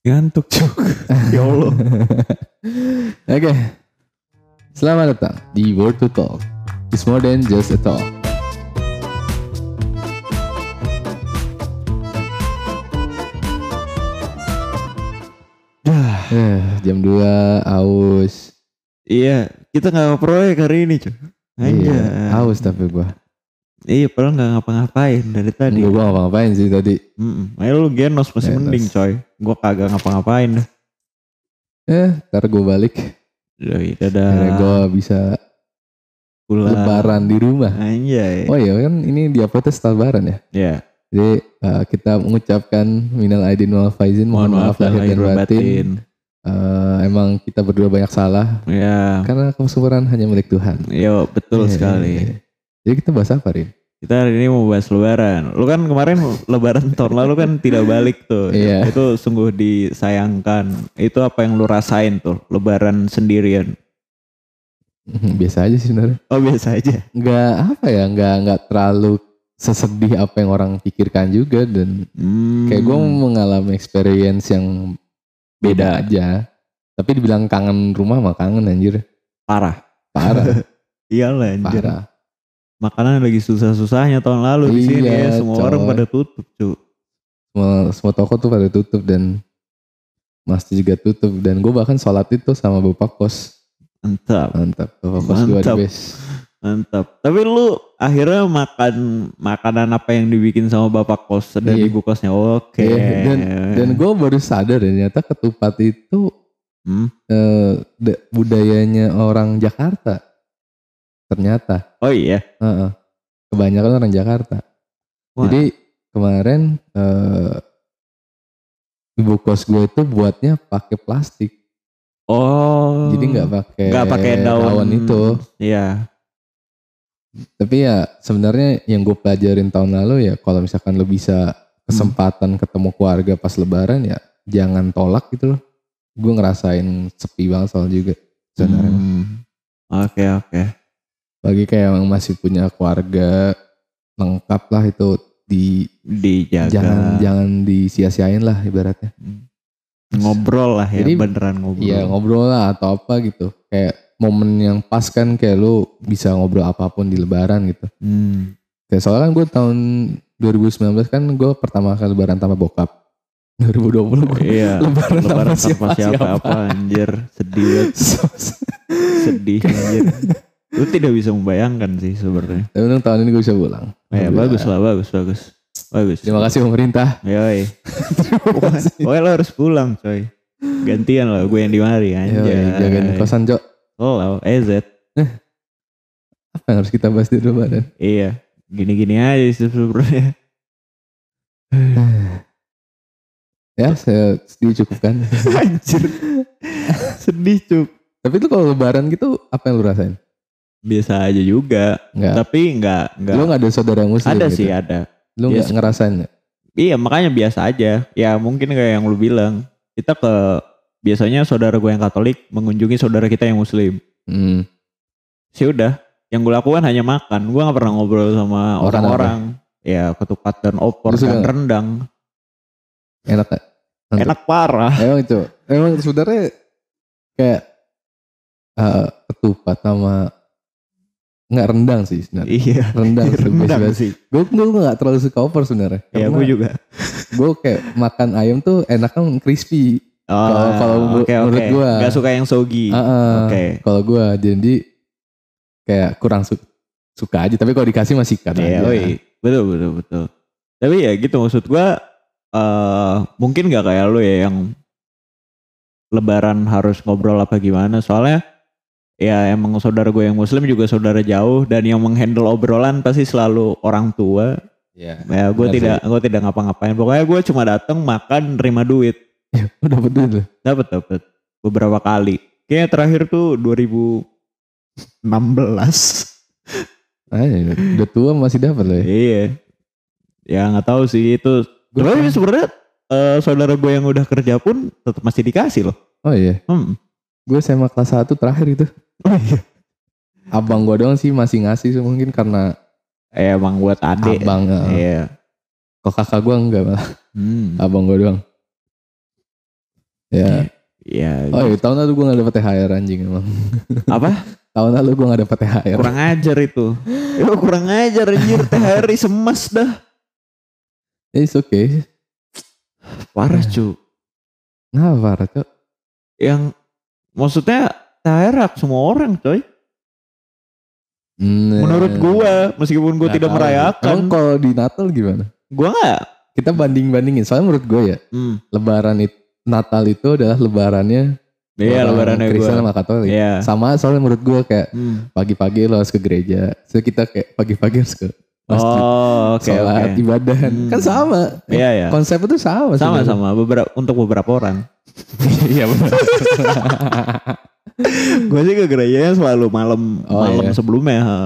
Ngantuk cuk. ya Allah. Oke. Selamat datang di Word to Talk. It's more than just a talk. Dah. Eh, jam 2 aus. Iya, kita gak proyek hari ini cuy. Aja. Iya, aus tapi gua. Iya, padahal gak ngapa-ngapain dari tadi. Gua ngapa-ngapain sih tadi. Mm Ayo lu genos masih Genos. mending coy. Gua kagak ngapa-ngapain dah. Eh, ntar gua balik. Yoi, dadah. Akhirnya gua bisa pulang. lebaran di rumah. Anjay. Oh iya kan ini di uploadnya setelah lebaran ya. Ya, Jadi eh, kita mengucapkan minal aidin wal faizin, mohon, maaf, lahir dan batin. Eh, emang kita berdua banyak salah Ya, karena kesuburan hanya milik Tuhan. yo betul Iya, sekali. iya, iya. Jadi kita bahas apa Rin? Kita hari ini mau bahas lebaran. Lu kan kemarin lebaran tahun lalu kan tidak balik tuh. Iya. Itu sungguh disayangkan. Itu apa yang lu rasain tuh lebaran sendirian? Biasa aja sih sebenarnya. Oh biasa aja. Nggak apa ya, nggak nggak terlalu sesedih apa yang orang pikirkan juga dan Hmm. kayak gue mengalami experience yang beda aja. Tapi dibilang kangen rumah mah kangen anjir. parah. Parah, Iyalah anjir. parah. Makanan lagi susah-susahnya tahun lalu di sini ya. Semua orang coy. pada tutup, cu. Semua, semua toko tuh pada tutup dan masjid juga tutup dan gue bahkan sholat itu sama bapak kos Mantap, mantap bapak kos gue Mantap. the best mantap. Tapi lu akhirnya makan makanan apa yang dibikin sama bapak kos dan Iya. ibu kosnya? Oke. Iya, dan dan gue baru sadar ya, ternyata ketupat itu Hmm? eh, da- budayanya orang Jakarta ternyata Oh iya. Heeh. kebanyakan orang Jakarta Wah. jadi kemarin eh, ibu kos gue itu buatnya pakai plastik Oh. jadi nggak pakai nggak pakai daun. itu Iya. tapi ya sebenarnya yang gue pelajarin tahun lalu ya kalau misalkan lo bisa kesempatan ketemu keluarga pas lebaran ya jangan tolak gitu loh gue ngerasain sepi banget soal juga sebenarnya Hmm. Oke oke. Bagi kayak yang masih punya keluarga lengkap lah itu di Dijaga. jangan jangan disia-siain lah ibaratnya ngobrol lah ya Jadi, beneran ngobrol. Iya ngobrol lah atau apa gitu kayak momen yang pas kan kayak lu bisa ngobrol apa pun di lebaran gitu Hmm. kayak soalnya kan gue tahun 2019 kan gue pertama kali lebaran sama bokap 2020 gue Iya. lebaran, Lebaran sama tanpa siapa apa anjir. Sedih. Sedih anjir. Lu tidak bisa membayangkan sih sebenarnya. tapi untung tahun ini gue bisa pulang Ya Alhamdulillah. bagus lah, bagus, bagus. Bagus. terima kasih pemerintah Yoi. kasih Pokoknya lo harus pulang coy. Gantian lah gue yang di mari anjay. jagain kosan Cok Oh, EZ. apa yang harus kita bahas di lebaran Iya. Gini-gini aja sih sebenarnya. ya saya dicukupkan Anjir. Sedih cuk. tapi itu kalau lebaran gitu apa yang lu rasain Biasa aja juga. Enggak. Tapi enggak, enggak. Lu gak ada saudara muslim ada gitu? sih ada. Lu gak sih. ngerasain ya? Iya makanya biasa aja. Ya mungkin kayak yang lu bilang. Kita ke biasanya saudara gue yang Katolik mengunjungi saudara kita yang Muslim. Hmm. Sih udah. Yang gue lakukan hanya makan. Gue nggak pernah ngobrol sama orang-orang. Ya ketupat dan opor Lu dan rendang. Enak gak? Enak parah. Emang itu. Emang sebenarnya kayak eh, ketupat sama nggak rendang sih sebenarnya. Iya. Rendang, rendang sih. Gue gue gak terlalu suka opor sebenarnya. Ya gue juga. Gue kayak makan ayam tuh enaknya crispy. Oh, Kalau- kalau oke menurut gua. Gak suka yang soggy. Ah, ah. Oke. Kalau gue jadi kayak kurang su- suka aja. Tapi kalau dikasih masih kan Iya, aja. oi. betul betul betul. Tapi ya gitu maksud gua eh mungkin gak kayak lu ya yang lebaran harus ngobrol apa gimana soalnya ya emang saudara gue yang muslim juga saudara jauh dan yang menghandle obrolan pasti selalu orang tua Iya. ya gue Benar tidak gue tidak ngapa-ngapain pokoknya gue cuma datang makan nerima duit Udah betul tuh. dapat dapat beberapa kali kayaknya terakhir tuh 2016 Ah, ya, udah tua masih dapat loh ya. iya ya nggak tahu sih itu tapi kan- sebenarnya eh, saudara gue yang udah kerja pun tetap masih dikasih loh Oh iya. hmm. Gue SMA kelas 1 terakhir itu. oh iya Abang gue doang sih masih ngasih sih, mungkin karena Eh, emang buat adik abang. eh. iya Kok kakak gue enggak malah. hmm. Abang gue doang. Ya. Ya. Oh iya, tahun lalu gue gak dapet THR anjing emang. Apa? tahun lalu gue gak dapet THR. Kurang ajar itu. Itu kurang ajar anjir THR semas dah. It's okay. Parah cu. Ngapa parah cok? Yang maksudnya THR hak semua orang coy. Hmm, Menurut gua meskipun gua nggak tidak tahu. merayakan. Emang kalau di Natal gimana? Gua nggak. Kita banding-bandingin. Soalnya menurut gue ya, Hmm. Lebaran itu Natal itu adalah lebarannya Iya lebarannya Kristen gua. sama Katolik. Iya. Sama soalnya menurut gue kayak Hmm. pagi-pagi lo harus ke gereja. So kita kayak pagi-pagi harus ke masjid. Oh, oke sholat, oke. ibadah. Hmm. Kan sama. Iya ya. Konsep itu sama. sebenarnya. Sama-sama beberapa untuk beberapa orang. Iya benar. Gue sih ke gerejanya selalu malam Oh, malam iya. sebelumnya. ha.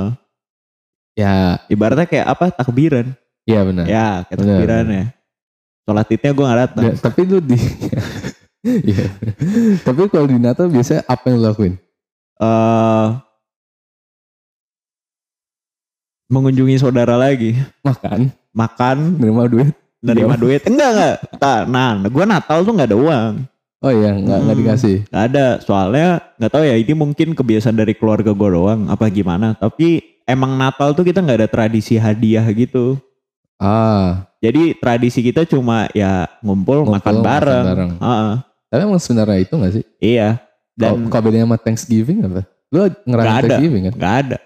ya, Ibaratnya kayak apa takbiran. iya benar. Ya kayak Benar, takbiran ya. Sholat idnya gue gak datang. Da- tapi lu di Iya. tapi kalau di Natal biasanya apa yang lu lakuin? eh mengunjungi saudara lagi. Makan, Makan, nerima duit. nerima duit. Enggak enggak. Ta- Nah, gue Natal tuh nggak ada uang. Oh iya, nggak nggak Hmm. dikasih. Gak ada. Soalnya nggak tahu ya. Ini mungkin kebiasaan dari keluarga gue doang. Apa gimana? Tapi emang Natal tuh kita nggak ada tradisi hadiah gitu. Ah, Jadi tradisi kita cuma ya ngumpul, Ngumpul, makan makan bareng. bareng. Heeh. tapi emang sebenarnya itu gak sih? iya. Dan bedanya sama Thanksgiving apa? Lu Nggak ada. Thanksgiving kan? nggak ada.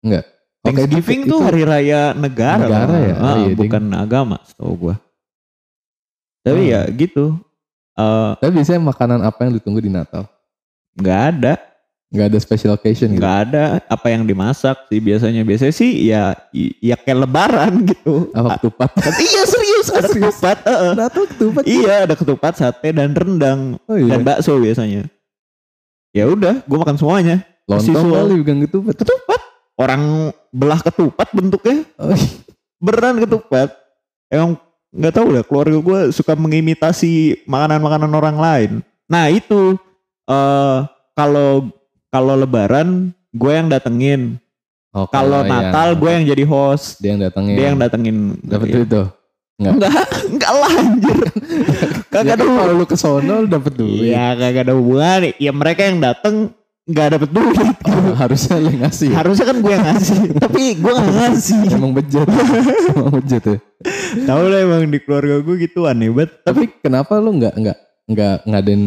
Enggak. Thanksgiving itu- tuh itu- hari raya negara. Negara ya? Oh iya, ding. bukan agama, setahu gue. Tapi Oh. ya gitu. Eh Tapi biasanya makanan apa yang ditunggu di Natal? nggak ada. Nggak ada special occasion gitu. nggak ada apa yang dimasak sih biasanya biasanya sih ya ya kayak lebaran gitu Apa ketupat? Iya serius ada Serius? ketupat heeh. Natal ketupat. iya ada ketupat sate dan rendang Oh iya. dan bakso biasanya ya udah gue makan semuanya Lontong kali bukan ketupat. ketupat orang belah ketupat bentuknya Oh, iya. beneran ketupat emang nggak tahu lah keluarga gue suka mengimitasi makanan-makanan orang lain nah itu eh kalau kalau lebaran gue yang datengin Oh, kalau iya. Natal gue yang jadi host dia yang datangin. dia yang datengin dapat duit tuh. enggak enggak lah anjir kagak Ya ada kalau lu ke sono lu dapat duit. iya kagak ada hubungan ya mereka yang dateng nggak dapet duit Oh, harusnya yang ngasih. ya? harusnya kan gue yang ngasih tapi gue gak ngasih Emang bejat. Emang bejat ya. tahu lah emang di keluarga gue gitu aneh banget Tapi kenapa lu nggak nggak nggak ngadain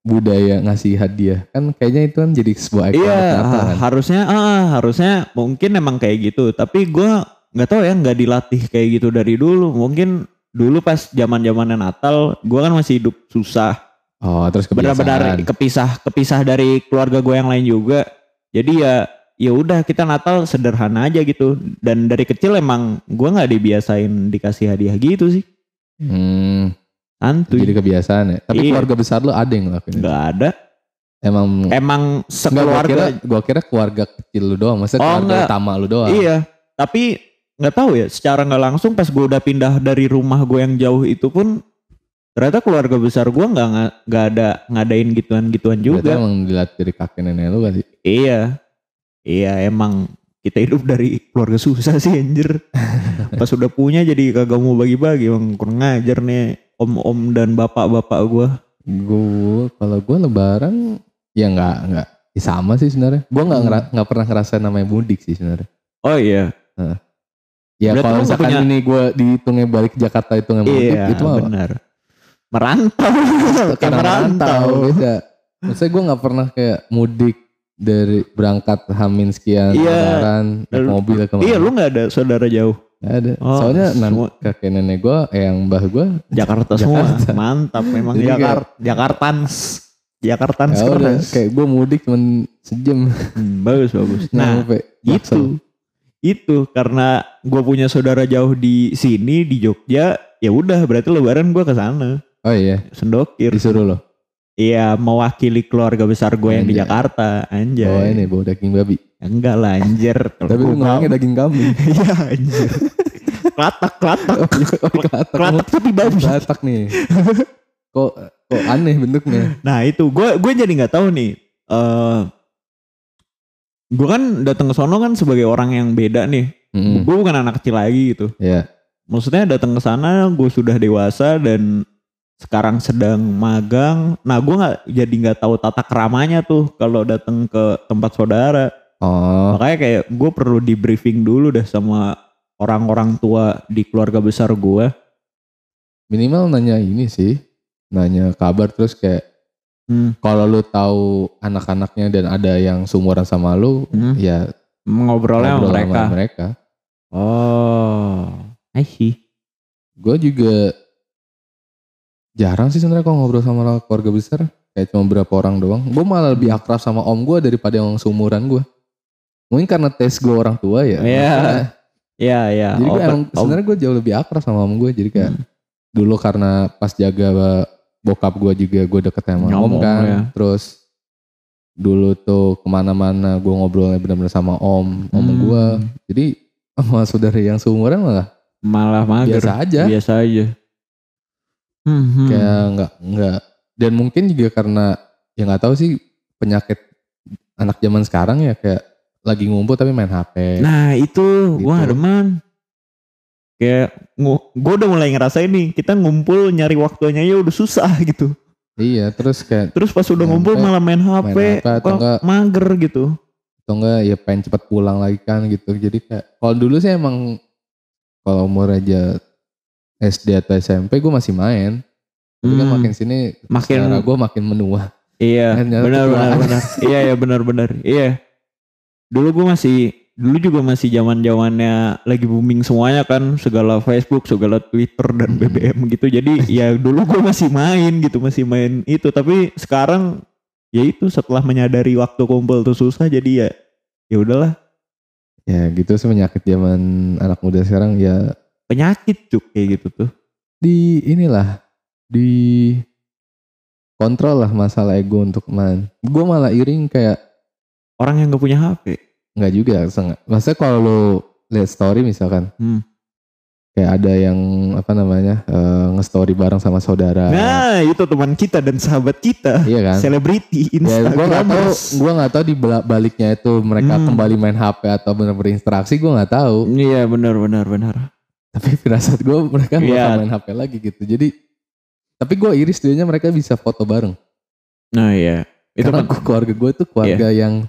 budaya ngasih hadiah? Kan kayaknya itu kan jadi sebuah ikon Iya, kan. harusnya ah, harusnya mungkin emang kayak gitu. Tapi gua nggak tahu ya, nggak dilatih kayak gitu dari dulu. Mungkin dulu pas zaman zamannya Natal, gua kan masih hidup susah. Oh, terus. Benar-benar kepisah, kepisah dari keluarga gue yang lain juga. Jadi ya, ya udah kita Natal sederhana aja gitu. Dan dari kecil emang gua nggak dibiasain dikasih hadiah gitu sih. Hmm, Santuy. jadi kebiasaan ya. Tapi Iya. keluarga besar lu ada yang ngelakuin? Nggak ada. Emang Emang sekeluarga kira, gua kira keluarga kecil lu doang. Maksudnya Oh, keluarga enggak. utama lu doang. Iya, tapi nggak tahu ya. Secara nggak langsung pas gue udah pindah dari rumah gue yang jauh itu pun ternyata keluarga besar gue nggak nggak ada ngadain gituan-gituan Berarti juga. emang dilihat dari kakek nenek lu kali. Iya, iya emang kita hidup dari keluarga susah sih anjir. pas udah punya jadi kagak mau bagi-bagi, emang kurang ngajar nih om-om dan bapak-bapak gue. Gue kalau gue lebaran ya nggak nggak ya sama sih sebenarnya. Gue nggak Hmm. nggak pernah ngerasain namanya mudik sih sebenarnya. Oh iya, Ya Berarti kalau misalkan punya- ini gue dihitungnya balik ke Jakarta itu nggak mudik iya itu benar. Merantau, kayak karena merantau. beda. Maksudnya gue nggak pernah kayak mudik dari berangkat Hamin sekian Iya. lebaran naik mobil ke mana. Iya, lu nggak ada saudara jauh. Nggak ada. Oh, Soalnya nan, kakek nenek gue, yang mbah gue, Jakarta semua. Jakarta. Mantap memang Jadi Jakarta. Jakartans. Jakartans ya udah kayak gue mudik cuman sejam. Hmm, bagus bagus. Nah, Nah, itu itu karena gue punya saudara jauh di sini di Jogja, ya udah berarti lebaran gue ke sana. Oh iya, Sendokir. disuruh loh. Iya, mewakili keluarga besar gue yang di. Jakarta. Anjay. Bawa ini, bawa daging babi. Enggak lah anjir. Tapi lu ngomongnya daging kambing. Iya anjir. Kelatak, kelatak. Oh, iya, oh, kelatak. Kelatak tapi babi. Kelatak nih. Kok kok aneh bentuknya. Nah itu gue gue jadi nggak tahu nih. eh gue kan datang ke sono kan sebagai orang yang beda nih. Mm, Gue bukan anak kecil lagi gitu. Ya. Maksudnya datang ke sana gue sudah dewasa dan sekarang sedang magang. Nah, gue nggak jadi nggak tahu tata keramanya tuh kalau datang ke tempat saudara. Oh, Makanya kayak gue perlu di briefing dulu deh sama orang-orang tua di keluarga besar gue. minimal nanya ini sih. Nanya kabar terus kayak Hmm. kalau lu tahu anak-anaknya dan ada yang seumuran sama lu, Hmm. ya Ngobrolnya ngobrol sama mereka. sama mereka. Oh, I see. Gue juga jarang sih sebenarnya kalau ngobrol sama keluarga besar. Kayak cuma beberapa orang doang. Gue malah lebih akrab sama om gue daripada yang seumuran gue. Mungkin karena tes gue orang tua ya. Iya. Iya, iya. Jadi gue emang sebenarnya gue jauh lebih akrab sama om gue. Jadi kayak Hmm. dulu karena pas jaga bokap gue juga gue deket sama om Ngomong, kan. ya. Terus dulu tuh ke mana-mana gue ngobrolnya bener-bener sama om, om Hmm. gue. Jadi sama saudara yang seumuran malah malah mager. biasa aja. Biasa aja. Hmm, kayak nggak nggak dan mungkin juga karena ya nggak tahu sih penyakit anak zaman sekarang ya kayak lagi ngumpul tapi main HP. Nah itu Gitu. gak demen. Kayak gue udah mulai ngerasain nih kita ngumpul nyari waktunya ya udah susah gitu. Iya, terus kayak Terus pas udah ngumpul malah main HP, main HP atau enggak- mager gitu. atau enggak ya pengen cepet pulang lagi kan gitu. Jadi kayak kalau dulu sih emang kalau umur aja SD atau SMP gue masih main. Tapi kan Hmm. makin sini Makin- gue makin menua. Iya, Kan benar benar benar. iya ya benar benar. Iya. Dulu gue masih dulu juga masih zaman zamannya lagi booming semuanya kan segala Facebook, segala Twitter dan BBM gitu. Jadi ya dulu gue masih main gitu, masih main itu. Tapi sekarang ya itu setelah menyadari waktu kumpul tuh susah jadi ya ya udahlah Ya gitu sih penyakit zaman anak muda sekarang ya penyakit cuk kayak gitu tuh. di inilah di kontrol lah masalah ego untuk main. Gue malah iring kayak Orang yang gak punya HP. nggak juga setengah. Maksudnya kalau lo lihat story misalkan, Hmm. kayak ada yang apa namanya eh, nge-story bareng sama saudara. Nah, itu teman kita dan sahabat kita. Iya kan? Selebriti Ya, gue nggak tahu, gue nggak tahu di baliknya itu mereka Hmm. kembali main HP atau benar berinteraksi, gue nggak tahu. Iya benar benar benar. Tapi firasat gue mereka Iya. main HP lagi gitu. Jadi, tapi gue iri setidaknya mereka bisa foto bareng. Nah iya. Itu Karena kan. keluarga gue tuh keluarga yang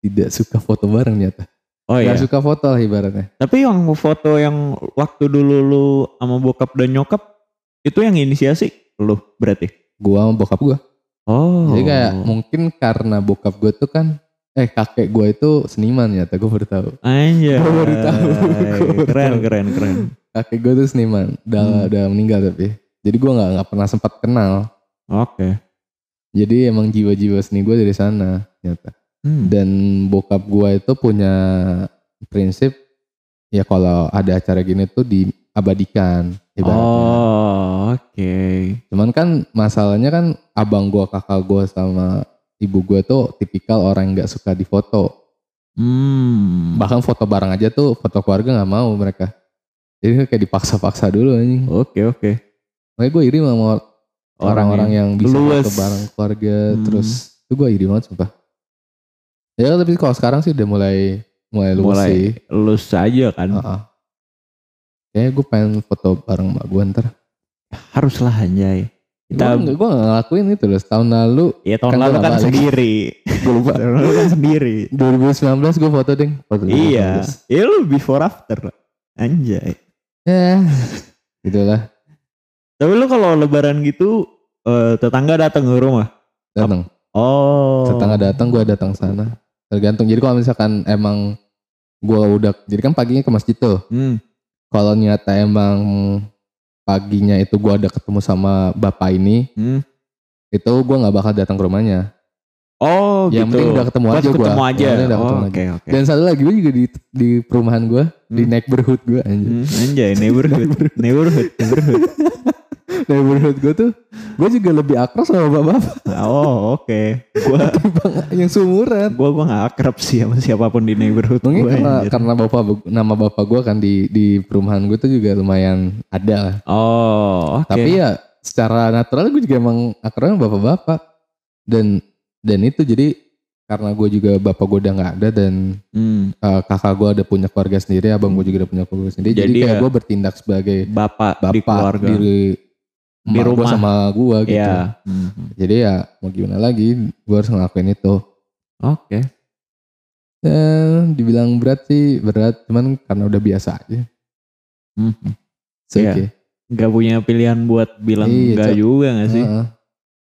tidak suka foto bareng nyata. Oh iya. Gak suka foto lah ibaratnya. Tapi yang foto yang waktu dulu lu sama bokap dan nyokap itu yang inisiasi lu berarti. Gua sama bokap gua. Oh. Jadi kayak mungkin karena bokap gua tuh kan eh kakek gua itu seniman ya, gue baru tahu. Anjay. Gua baru tahu. Keren keren keren. Kakek gua tuh seniman, udah Hmm. udah meninggal tapi. Jadi gua nggak nggak pernah sempat kenal. Oke. Jadi emang jiwa-jiwa seni gua dari sana nyata. Hmm. Dan bokap gua itu punya prinsip ya kalau ada acara gini tuh diabadikan ibaratnya. Oh, oke. Cuman kan masalahnya kan abang gua, kakak gua sama ibu gua tuh tipikal orang nggak suka difoto. Hmm. Bahkan foto bareng aja tuh foto keluarga nggak mau mereka. Jadi kayak dipaksa-paksa dulu anjing. Oke oke. Makanya gue iri sama orang-orang yang bisa luwes. foto bareng keluarga Hmm. terus itu gue iri banget sumpah. Ya tapi kalau sekarang sih udah mulai mulai luas Mulai sih. lulus aja kan. Heeh. Kayaknya gue pengen foto bareng mbak gue ntar. Haruslah anjay. Kita gue gak ngelakuin itu loh. Setahun lalu ya tahun Kan lalu kan balik. sendiri. gue lupa. tahun lalu kan sendiri. 2019 gue foto deng. Foto Iya. 2019. Ya lu before after. Anjay. Ya, gitulah. Tapi lu kalau lebaran gitu eh, tetangga datang ke rumah. Datang. Oh. Tetangga datang, gue datang sana. Tergantung. Jadi kalau misalkan emang gue udah, jadi kan paginya ke masjid tuh. Hmm. Kalau nyata emang paginya itu gue ada ketemu sama bapak ini, Hmm. itu gue nggak bakal datang ke rumahnya. Oh Yang gitu. penting udah ketemu Pas aja gua. ketemu aja. Udah Oh, ketemu Oke oke. Dan satu lagi gue juga di di perumahan gue, di Hmm. neighborhood gue anjir. Hmm, anjay neighborhood. neighborhood. Neighborhood. Neighborhood gue tuh, gue juga lebih akrab sama bapak-bapak Oh oke. Gua yang seumuran. gua gua gak akrab sih sama siapa pun di neighborhood Mungkin gua, karena anjir. karena bapak nama bapak gue kan di di perumahan gue tuh juga lumayan ada. Oh oke. Tapi ya secara natural gue juga emang akrabnya bapak-bapak dan dan itu jadi karena gue juga bapak gue udah nggak ada dan Hmm, eh, kakak gue ada punya keluarga sendiri, abang gue juga udah punya keluarga sendiri. Jadi, Jadi kayak ya- gue bertindak sebagai bapak, bapak di keluarga. di Di emak gua rumah. sama gua gitu. Iya. Mhm. Jadi ya mau gimana lagi, gue harus ngelakuin itu. Oke. Ya, dibilang berat sih berat, cuman karena udah biasa aja. Mhm. So, oke. Nggak punya pilihan buat bilang Iya, enggak juga gak sih? Heeh.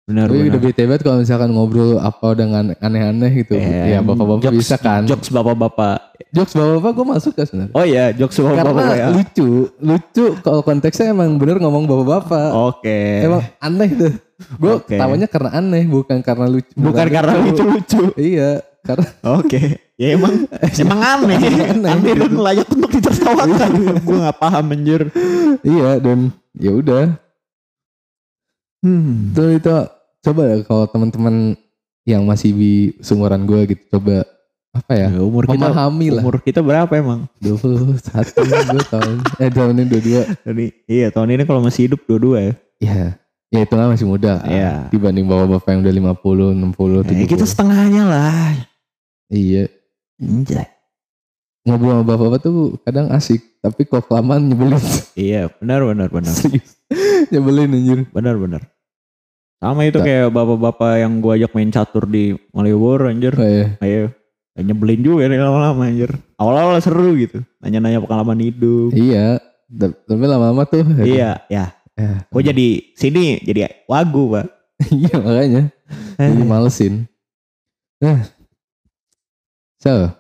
Benar benar. udah bete banget kalau misalkan ngobrol apa dengan aneh-aneh gitu. Eh, ya bapak-bapak jokes- bisa kan. Jokes bapak-bapak. Jokes bapak-bapak gue masuk kan sebenarnya. Oh iya, jokes bapak-bapak ya. lucu, lucu kalau konteksnya emang bener ngomong bapak-bapak. Oke. Emang aneh tuh. Gue Oke. tawanya karena aneh, bukan karena lucu. Bukan karena lucu-lucu. Iya, karena Oke. Ya emang emang aneh. Aneh. aneh dan layak untuk ditertawakan. Gue gak paham anjir. iya dan ya udah. Hmm. Itu itu coba ya kalau teman-teman yang masih di sumuran gue gitu coba apa ya Ya, umur kita memahami lah umur kita berapa emang? 21 gue tahun eh tahun ini 22 Jadi iya tahun ini kalau masih hidup dua-dua ya. ya ya itu lah masih muda. Iya. dibanding bapak-bapak yang udah 50 60 Eh, 70 kita setengahnya lah. iya Anjay. ngobrol sama bapak-bapak tuh kadang asik tapi kok kelamaan nyebelin Iya, benar benar benar. serius nyebelin anjir Benar benar. Sama itu kayak bapak-bapak yang gua ajak main catur di Malioboro anjir. oh, iya. Ayo. Nyebelin juga nih lama-lama anjir. Awal-awal seru gitu. Nanya-nanya pengalaman hidup. iya Ta- tapi lama-lama tuh Iya, ya. ya. Kok jadi sini jadi wagu, Pak. iya makanya jadi malesin nah so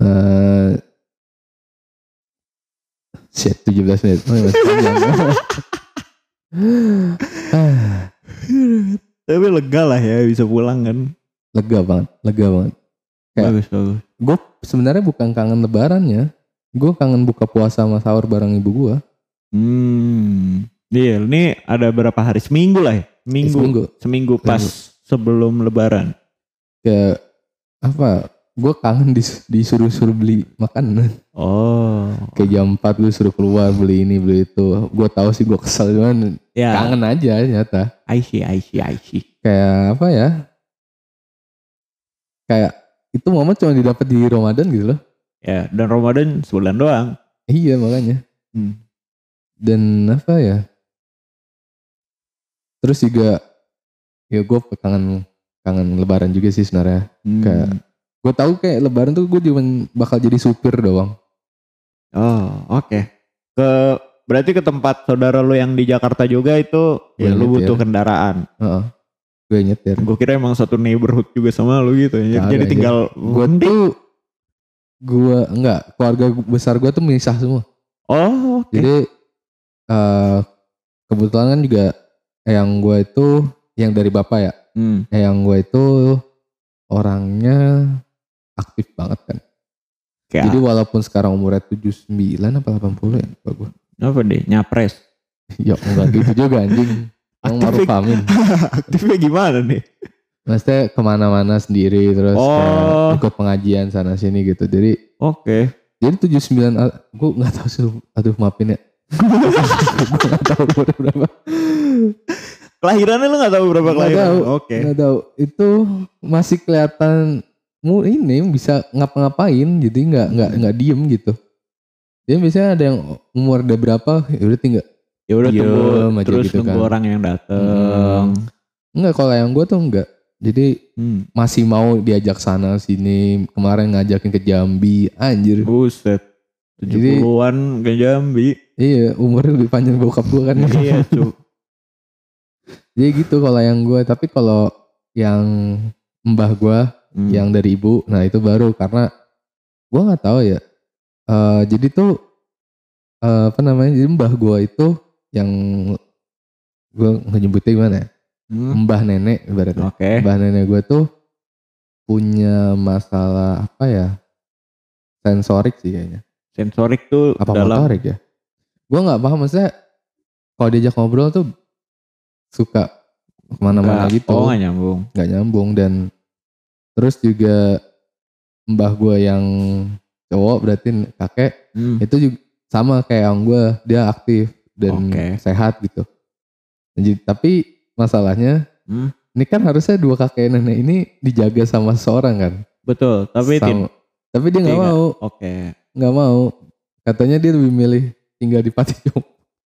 eh shit 17 menit oh, masih panjang Ah, Tapi lega lah ya bisa pulang kan. lega banget lega banget Kayak- Bagus, bagus. gue sebenarnya bukan kangen lebarannya gue kangen buka puasa sama sahur bareng ibu gue Hmm. Iya, ini ada berapa hari? Seminggu lah ya? Minggu. seminggu Seminggu pas sebelum lebaran. kayak apa gue kangen dis- disuruh-suruh beli makanan Oh. kayak jam 4 lu suruh keluar beli ini beli itu gue tahu sih gue kesel cuman Ya, kangen aja nyata I see, I see, I see. kayak apa ya kayak itu momen cuma didapat di Ramadan gitu loh Ya, dan Ramadan sebulan doang. iya makanya Hmm. dan apa ya terus juga ya gue kangen kangen lebaran juga sih sebenarnya Hmm. Kayak- gue tahu kayak lebaran tuh gue cuma bakal jadi supir doang Oh, oke. Ke berarti ke tempat saudara lu yang di Jakarta juga itu ya Iya, lu nyetir. butuh kendaraan. Heeh. gue nyetir Gue kira emang satu neighborhood juga sama lu gitu. Jadi, Kagak, jadi tinggal gue tuh gue enggak keluarga besar gue tuh misah semua Oh, oke. jadi eh kebetulan kan juga yang gue itu yang dari bapak ya Hmm. yang gue itu orangnya aktif banget kan Kayak jadi walaupun sekarang umurnya 79 apa 80 ya lupa gue apa deh? Nyapres. ya enggak gitu juga anjing Aktif, Maruf Amin Aktifnya gimana nih? Maksudnya ke mana-mana sendiri terus Oh. kayak ikut pengajian sana sini gitu jadi Oke. Jadi 79 gue nggak tahu sih aduh maafin ya. gue nggak tahu berapa. Kelahirannya lu gak tahu berapa Nggak kelahiran? tahu. Oke. Nggak tahu. Itu masih kelihatan mu ini bisa ngapa-ngapain jadi nggak nggak nggak diem gitu. Dia biasanya ada yang umur udah berapa ya udah tinggal. Ya udah tunggu aja terus gitu tunggu kan. orang yang dateng. Enggak kalau yang gue tuh enggak. Jadi Hmm. masih mau diajak sana sini. Kemarin ngajakin ke Jambi. Anjir. Buset. Jadi- 70-an ke Jambi. Iya umurnya lebih panjang bokap gue kan. iya cu. Jadi gitu kalau yang gue, tapi kalau yang mbah gue Hmm. yang dari ibu, nah itu baru karena gue nggak tahu ya. Eh jadi tuh eh, apa namanya? Jadi mbah gue itu yang gue nyebutnya gimana ya? Hmm. Mbah nenek ibaratnya. Oke. Mbah nenek gue tuh punya masalah apa ya? Sensorik sih kayaknya. Sensorik tuh Apa dalam motorik ya? Gue nggak paham maksudnya kalau diajak ngobrol tuh suka ke mana-mana gitu. Oh gak nyambung. nggak nyambung dan terus juga mbah gue yang cowok berarti kakek Hmm. itu juga sama kayak yang gue dia aktif dan Oke. sehat gitu jadi tapi masalahnya Hmm. ini kan harusnya dua kakek nenek ini dijaga sama seorang kan Betul. Tapi Sama- tapi dia nggak mau Oke. nggak mau katanya dia lebih milih tinggal di jompo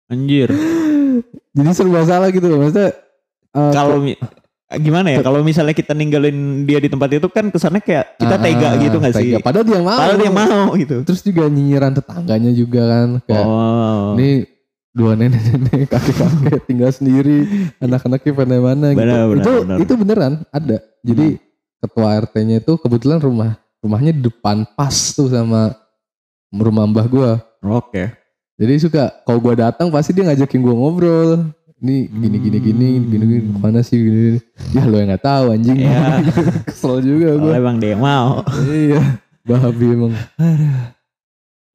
Anjir. Jadi serba salah gitu loh. Maksudnya eh, Kalau gimana ya? Kalau misalnya kita ninggalin dia di tempat itu kan kesannya kayak kita ah, tega gitu gak sih? tega. Padahal dia mau. Padahal dia mau gitu. Terus juga nyinyiran tetangganya juga kan. Kayak Oh. ini dua nenek-nenek kakek-kakek tinggal sendiri anak-anaknya pada mana gitu Benar, benar, itu benar. itu beneran ada jadi ketua RT-nya itu kebetulan rumah rumahnya di depan pas tuh sama rumah mbah gua Oke. jadi suka kalau gua datang pasti dia ngajakin gua ngobrol ini gini gini gini gini gini mana sih gini, gini. ya lo yang nggak tahu anjing Iya. kesel juga Kalau emang dia mau. iya babi emang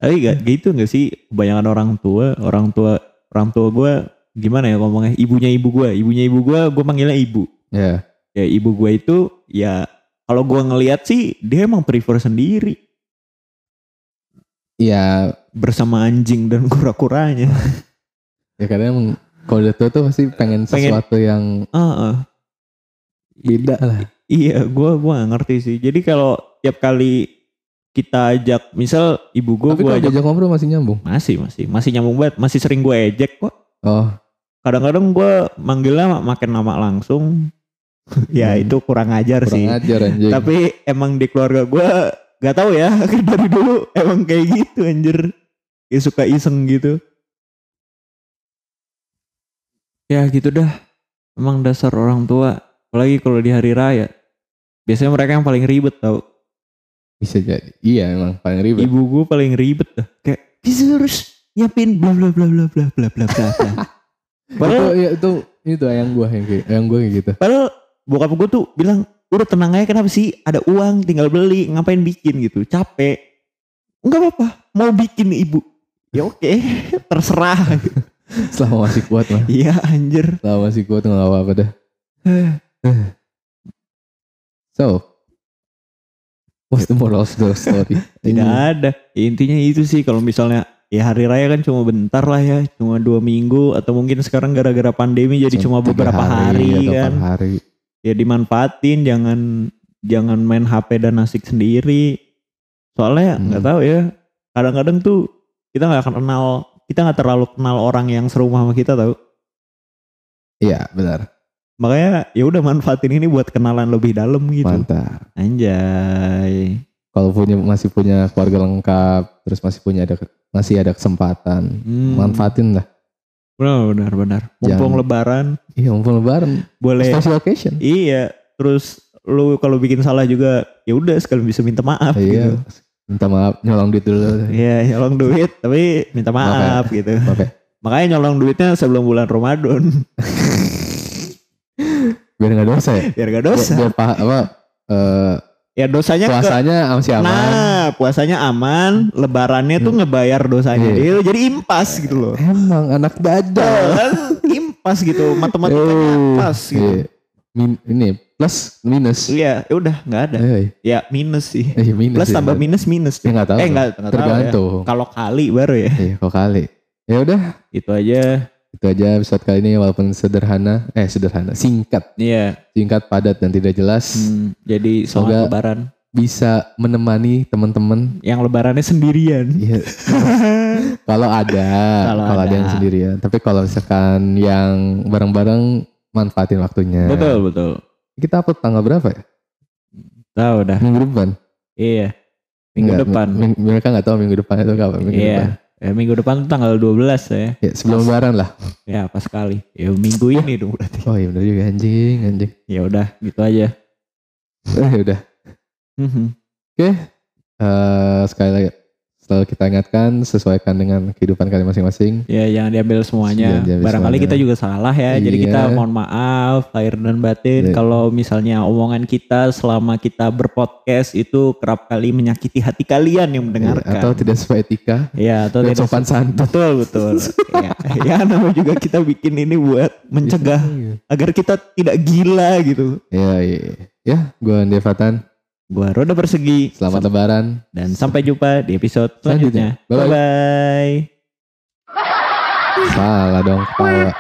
Tapi gak gitu gak sih kebanyakan orang tua, orang tua, orang tua gue gimana ya ngomongnya ibunya ibu gue, ibunya ibu gue, gue manggilnya ibu. ya Ya ibu gue itu ya kalau gue ngelihat sih dia emang prefer sendiri ya bersama anjing dan kura-kuranya. ya kadang emang kalau udah tua tuh pasti pengen Pengen- sesuatu yang Heeh. beda lah Iya, gue gua gak ngerti sih. Jadi kalau tiap kali kita ajak, misal ibu gue, gue ajak diajak ngobrol masih nyambung. masih masih masih nyambung banget, masih sering gue ejek kok. Oh, Kadang-kadang gue manggilnya makin nama langsung. ya Hmm. itu kurang ajar kurang sih. ajar anjing. Tapi emang di keluarga gue gak tahu ya dari dulu emang kayak gitu anjir. Ya suka iseng gitu. Ya gitu dah. Emang dasar orang tua. Apalagi kalau di hari raya. Biasanya mereka yang paling ribet tau. Bisa jadi. Iya emang paling ribet. Ibu gue paling ribet dah. Kayak bisa harus nyiapin bla bla bla bla bla bla bla bla. bla." itu, Padahal, ya, itu itu ayang gua yang kayak ayang gua kayak gitu. padahal bokap gue tuh bilang udah tenang aja kenapa sih ada uang tinggal beli ngapain bikin gitu capek nggak apa-apa mau bikin ibu ya oke terserah Selama masih kuat mah. iya anjir Selama masih kuat nggak apa-apa dah. So, what's the moral of the story? tidak ada Ya, intinya itu sih kalau misalnya ya hari raya kan cuma bentar lah ya cuma dua minggu atau mungkin sekarang gara-gara pandemi jadi cuma beberapa hari, atau kan hari. ya dimanfaatin jangan jangan main HP dan asik sendiri soalnya Hmm. nggak tahu ya kadang-kadang tuh kita nggak akan kenal kita nggak terlalu kenal orang yang serumah sama kita tahu Iya benar. makanya ya udah manfaatin ini buat kenalan lebih dalam gitu Mantap. anjay Kalau punya masih punya keluarga lengkap, terus masih punya ada masih ada kesempatan, Hmm. manfaatin lah. benar benar benar mumpung Jangan- lebaran Iya, mumpung lebaran. boleh Special occasion. iya terus lu kalau bikin salah juga ya udah sekalian bisa minta maaf Iya. gitu Minta maaf, nyolong duit dulu. Iya nyolong duit tapi minta maaf gitu Maaf ya. makanya nyolong duitnya sebelum bulan Ramadan Biar nggak dosa ya. biar gak Biar, dosa biar pa- apa? eh, ya dosanya ke puasanya masih aman. nah puasanya aman lebarannya tuh ngebayar dosanya Iya. dia jadi impas gitu loh Emang anak dada. kan impas gitu matematikanya Eh, pas gitu iya. Min, ini plus minus. iya ya udah nggak ada Eh, ya minus sih eh, minus. plus ya. tambah minus minus Ya nggak tahu. eh nggak ya Tergantung. kalau kali baru ya Iya, kok kali. Ya udah, itu aja itu aja episode kali ini walaupun sederhana, eh sederhana, singkat, iya singkat, padat dan tidak jelas. Hmm, jadi Semoga- lebaran Bisa menemani teman-teman. yang lebarannya sendirian Iya. kalau ada, Kalau kalau ada. ada. yang sendirian. Tapi kalau misalkan yang bareng-bareng manfaatin waktunya. betul betul Kita upload tanggal berapa ya? tahu dah Minggu depan. iya minggu Nggak, depan ming- mereka nggak tahu minggu depan itu kapan. Minggu Iya. depan. Ya, minggu depan tanggal 12 ya. Ya, sebelum lebaran lah. Ya pas sekali. Ya minggu ini dong berarti. Oh iya bener juga anjing, anjing. Ya udah gitu aja. Eh udah. Mhm. Eh sekali lagi selalu kita ingatkan sesuaikan dengan kehidupan kalian masing-masing. ya jangan diambil semuanya. Jangan diambil Barangkali semuanya. kita juga salah ya. Jadi Iya. kita mohon maaf lahir dan batin Iya. kalau misalnya omongan kita selama kita berpodcast itu kerap kali menyakiti hati kalian yang mendengarkan. Atau tidak sesuai etika ya atau tidak sopan santun. Betul betul. ya, ya namanya juga kita bikin ini buat mencegah agar kita tidak gila gitu. Ya, iya. iya. Ya, gue Andi Fatan. Gua Roda Persegi. Selamat lebaran. Dan sampai jumpa di episode Selanjutnya. selanjutnya. Bye-bye. Salah dong, ketawa.